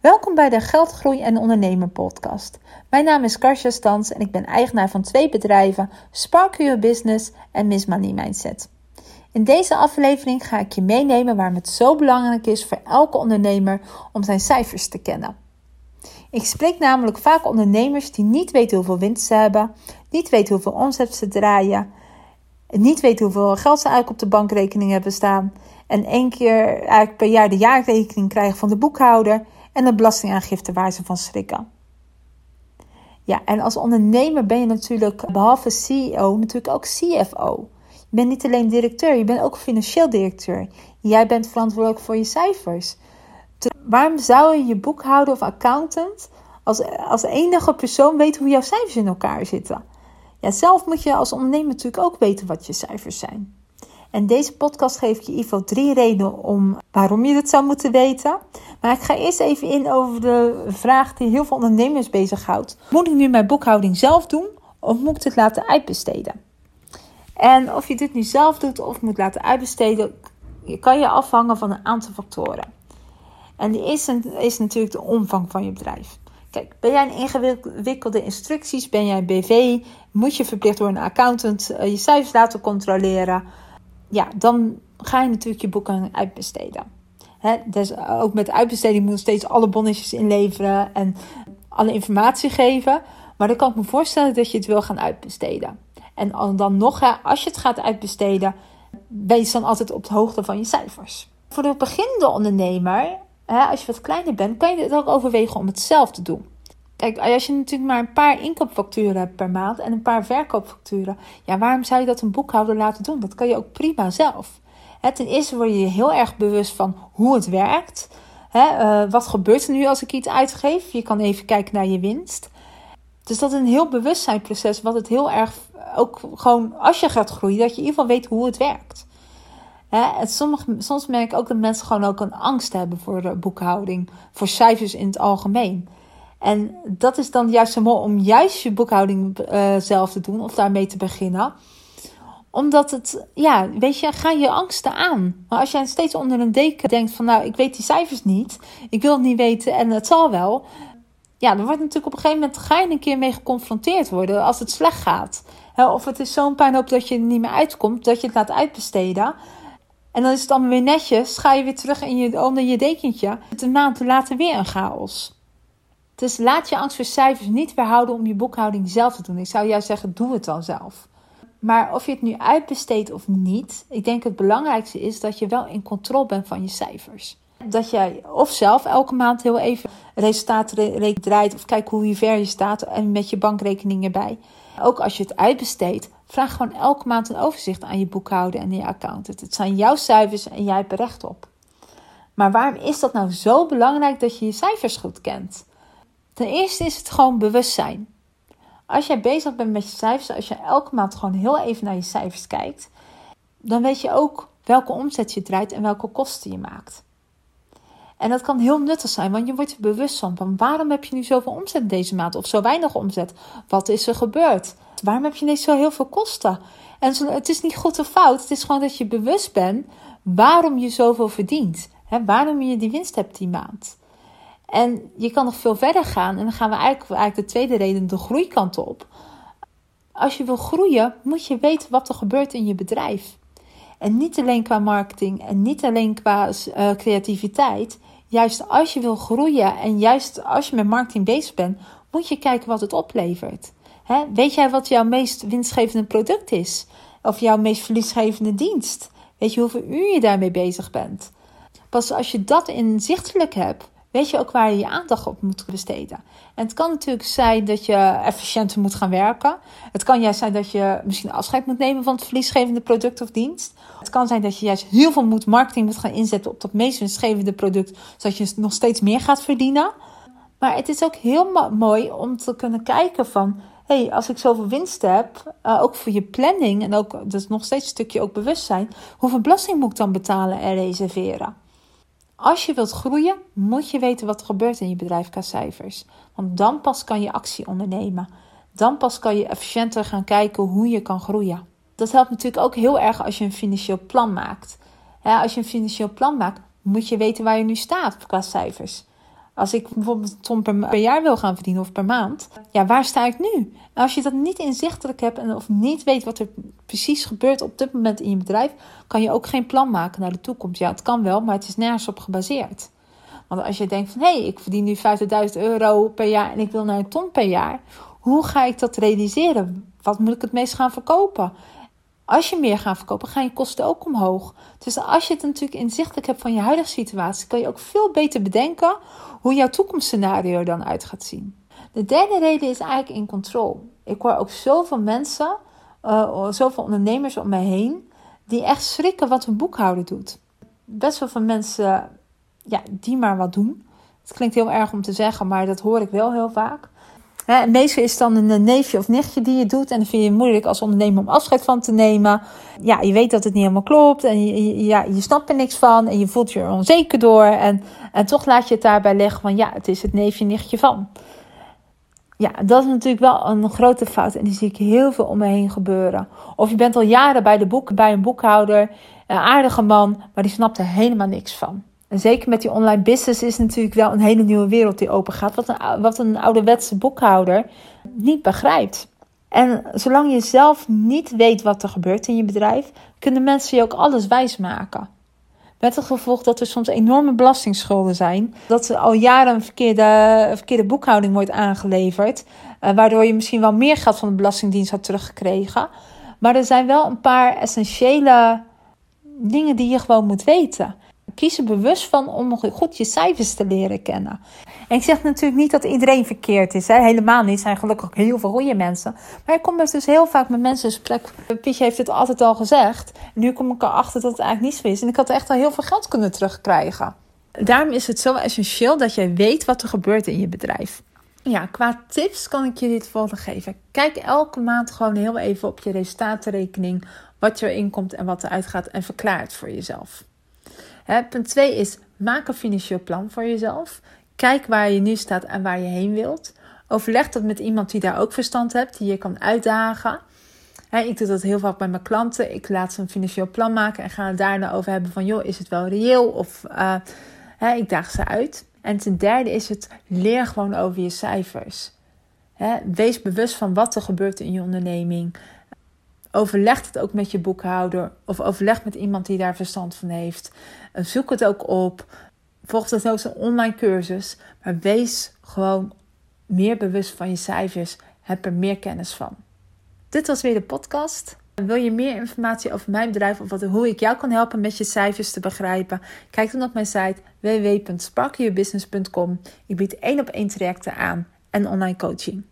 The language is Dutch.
Welkom bij de Geldgroei en Ondernemer podcast. Mijn naam is Karsja Stans en ik ben eigenaar van twee bedrijven, Spark Your Business en Miss Money Mindset. In deze aflevering ga ik je meenemen waarom het zo belangrijk is voor elke ondernemer om zijn cijfers te kennen. Ik spreek namelijk vaak ondernemers die niet weten hoeveel winst ze hebben, niet weten hoeveel omzet ze draaien, niet weten hoeveel geld ze eigenlijk op de bankrekening hebben staan en één keer eigenlijk per jaar de jaarrekening krijgen van de boekhouder en de belastingaangifte waar ze van schrikken. Ja, en als ondernemer ben je natuurlijk behalve CEO natuurlijk ook CFO. Je bent niet alleen directeur, je bent ook financieel directeur. Jij bent verantwoordelijk voor je cijfers. waarom zou je je boekhouder of accountant als, als enige persoon weten hoe jouw cijfers in elkaar zitten? Ja, zelf moet je als ondernemer natuurlijk ook weten wat je cijfers zijn. En deze podcast geef ik je geval drie redenen om waarom je dit zou moeten weten. Maar ik ga eerst even in over de vraag die heel veel ondernemers bezighoudt. Moet ik nu mijn boekhouding zelf doen of moet ik het laten uitbesteden? En of je dit nu zelf doet of moet laten uitbesteden, kan je afhangen van een aantal factoren. En die eerste is natuurlijk de omvang van je bedrijf. Kijk, ben jij een ingewikkelde instructies? Ben jij een BV? Moet je verplicht door een accountant eh, je cijfers laten controleren? Ja, dan ga je natuurlijk je boeken uitbesteden. Dus ook met uitbesteding moet je steeds alle bonnetjes inleveren en alle informatie geven. Maar dan kan ik me voorstellen dat je het wil gaan uitbesteden. En dan nog, als je het gaat uitbesteden, wees dan altijd op de hoogte van je cijfers. Voor de beginnende ondernemer als je wat kleiner bent, kan je het ook overwegen om het zelf te doen. Kijk, als je natuurlijk maar een paar inkoopfacturen hebt per maand en een paar verkoopfacturen, ja, waarom zou je dat een boekhouder laten doen? Dat kan je ook prima zelf. ten eerste word je heel erg bewust van hoe het werkt. Eh, wat gebeurt er nu als ik iets uitgeef? Je kan even kijken naar je winst. Dus dat is een heel bewustzijnproces, wat het heel erg ook gewoon als je gaat groeien, dat je in ieder geval weet hoe het werkt. Sommige, soms merk ik ook dat mensen gewoon ook een angst hebben voor boekhouding, voor cijfers in het algemeen. En dat is dan juist zo mooi om juist je boekhouding uh, zelf te doen of daarmee te beginnen. Omdat het, ja, weet je, ga je angsten aan. Maar als jij steeds onder een deken denkt van, nou, ik weet die cijfers niet, ik wil het niet weten en het zal wel. Ja, dan wordt natuurlijk op een gegeven moment, ga je een keer mee geconfronteerd worden als het slecht gaat. Of het is zo'n pijn op dat je er niet meer uitkomt, dat je het laat uitbesteden. En dan is het allemaal weer netjes. Ga je weer terug in je, onder je dekentje. Een maand later weer een chaos. Dus laat je angst voor cijfers niet weerhouden om je boekhouding zelf te doen. Ik zou juist zeggen, doe het dan zelf. Maar of je het nu uitbesteedt of niet, ik denk het belangrijkste is dat je wel in controle bent van je cijfers. Dat jij of zelf elke maand heel even resultaten draait of kijk hoe ver je staat en met je bankrekening erbij. Ook als je het uitbesteedt, vraag gewoon elke maand een overzicht aan je boekhouder en je accountant. Het zijn jouw cijfers en jij hebt recht op. Maar waarom is dat nou zo belangrijk dat je je cijfers goed kent? Ten eerste is het gewoon bewustzijn. Als jij bezig bent met je cijfers, als je elke maand gewoon heel even naar je cijfers kijkt, dan weet je ook welke omzet je draait en welke kosten je maakt. En dat kan heel nuttig zijn, want je wordt er bewust van, waarom heb je nu zoveel omzet deze maand of zo weinig omzet? Wat is er gebeurd? Waarom heb je ineens zo heel veel kosten? En het is niet goed of fout, het is gewoon dat je bewust bent waarom je zoveel verdient. Hè, waarom je die winst hebt die maand. En je kan nog veel verder gaan en dan gaan we eigenlijk, eigenlijk de tweede reden, de groeikant op. Als je wil groeien, moet je weten wat er gebeurt in je bedrijf. En niet alleen qua marketing en niet alleen qua uh, creativiteit, juist als je wil groeien en juist als je met marketing bezig bent, moet je kijken wat het oplevert. weet jij wat jouw meest winstgevende product is? Of jouw meest verliesgevende dienst? Weet je hoeveel uur je daarmee bezig bent? Pas als je dat inzichtelijk hebt, weet je ook waar je je aandacht op moet besteden. En het kan natuurlijk zijn dat je efficiënter moet gaan werken. Het kan juist zijn dat je misschien afscheid moet nemen van het verliesgevende product of dienst. Het kan zijn dat je juist heel veel moet marketing moet gaan inzetten op dat meest winstgevende product, zodat je nog steeds meer gaat verdienen. Maar het is ook heel mooi om te kunnen kijken van, hey, als ik zoveel winst heb, uh, ook voor je planning en ook, dus nog steeds een stukje ook bewustzijn, hoeveel belasting moet ik dan betalen en reserveren? Als je wilt groeien, moet je weten wat er gebeurt in je bedrijf qua cijfers. Want dan pas kan je actie ondernemen. Dan pas kan je efficiënter gaan kijken hoe je kan groeien. Dat helpt natuurlijk ook heel erg als je een financieel plan maakt. als je een financieel plan maakt, moet je weten waar je nu staat qua cijfers. Als ik bijvoorbeeld een ton per, jaar wil gaan verdienen of per maand, ja, waar sta ik nu? als je dat niet inzichtelijk hebt en of niet weet wat er precies gebeurt op dit moment in je bedrijf, kan je ook geen plan maken naar de toekomst. Ja, het kan wel, maar het is nergens op gebaseerd. Want als je denkt van hé, hey, ik verdien nu 50.000 euro per jaar en ik wil naar een ton per jaar, hoe ga ik dat realiseren? Wat moet ik het meest gaan verkopen? Als je meer gaat verkopen, gaan je kosten ook omhoog. Dus als je het natuurlijk inzichtelijk hebt van je huidige situatie, kan je ook veel beter bedenken hoe jouw toekomstscenario dan uit gaat zien. De derde reden is eigenlijk in control. Ik hoor ook zoveel mensen, uh, zoveel ondernemers om mij heen, die echt schrikken wat hun boekhouder doet. Best wel van mensen ja, die maar wat doen. Het klinkt heel erg om te zeggen, maar dat hoor ik wel heel vaak. Meestal is het dan een neefje of nichtje die je doet. En dan vind je het moeilijk als ondernemer om afscheid van te nemen. Ja, je weet dat het niet helemaal klopt. En je, ja, je snapt er niks van. En je voelt je er onzeker door. En, en toch laat je het daarbij leggen van ja, het is het neefje, nichtje van. Ja, dat is natuurlijk wel een grote fout. En die zie ik heel veel om me heen gebeuren. Of je bent al jaren bij, de boek, bij een boekhouder. Een aardige man, maar die snapt er helemaal niks van. En zeker met die online business is natuurlijk wel een hele nieuwe wereld die open gaat. Wat een, wat een ouderwetse boekhouder niet begrijpt. En zolang je zelf niet weet wat er gebeurt in je bedrijf, kunnen mensen je ook alles wijsmaken. Met het gevolg dat er soms enorme belastingsschulden zijn. Dat er al jaren een verkeerde, verkeerde boekhouding wordt aangeleverd. Eh, waardoor je misschien wel meer geld van de Belastingdienst had teruggekregen. Maar er zijn wel een paar essentiële dingen die je gewoon moet weten kies er bewust van om goed je cijfers te leren kennen. En ik zeg natuurlijk niet dat iedereen verkeerd is. Hè? Helemaal niet. Er zijn gelukkig ook heel veel goede mensen. Maar ik kom dus heel vaak met mensen in gesprek. Pietje heeft het altijd al gezegd. En nu kom ik erachter dat het eigenlijk niet zo is. En ik had echt al heel veel geld kunnen terugkrijgen. Daarom is het zo essentieel dat jij weet wat er gebeurt in je bedrijf. Ja, qua tips kan ik je dit volgende geven. Kijk elke maand gewoon heel even op je resultatenrekening. Wat erin komt en wat eruit gaat. En verklaar het voor jezelf punt 2 is maak een financieel plan voor jezelf. Kijk waar je nu staat en waar je heen wilt. Overleg dat met iemand die daar ook verstand hebt, die je kan uitdagen. ik doe dat heel vaak bij mijn klanten. Ik laat ze een financieel plan maken en ga het daarna over hebben van, joh, is het wel reëel? Of uh, ik daag ze uit. En ten derde is het, leer gewoon over je cijfers. wees bewust van wat er gebeurt in je onderneming. Overleg het ook met je boekhouder of overleg met iemand die daar verstand van heeft. Eh, zoek het ook op. Volg dat ook een online cursus. Maar wees gewoon meer bewust van je cijfers. Heb er meer kennis van. Dit was weer de podcast. Wil je meer informatie over mijn bedrijf of wat, hoe ik jou kan helpen met je cijfers te begrijpen? Kijk dan op mijn site www.sparkyourbusiness.com. Ik bied één op één trajecten aan en online coaching.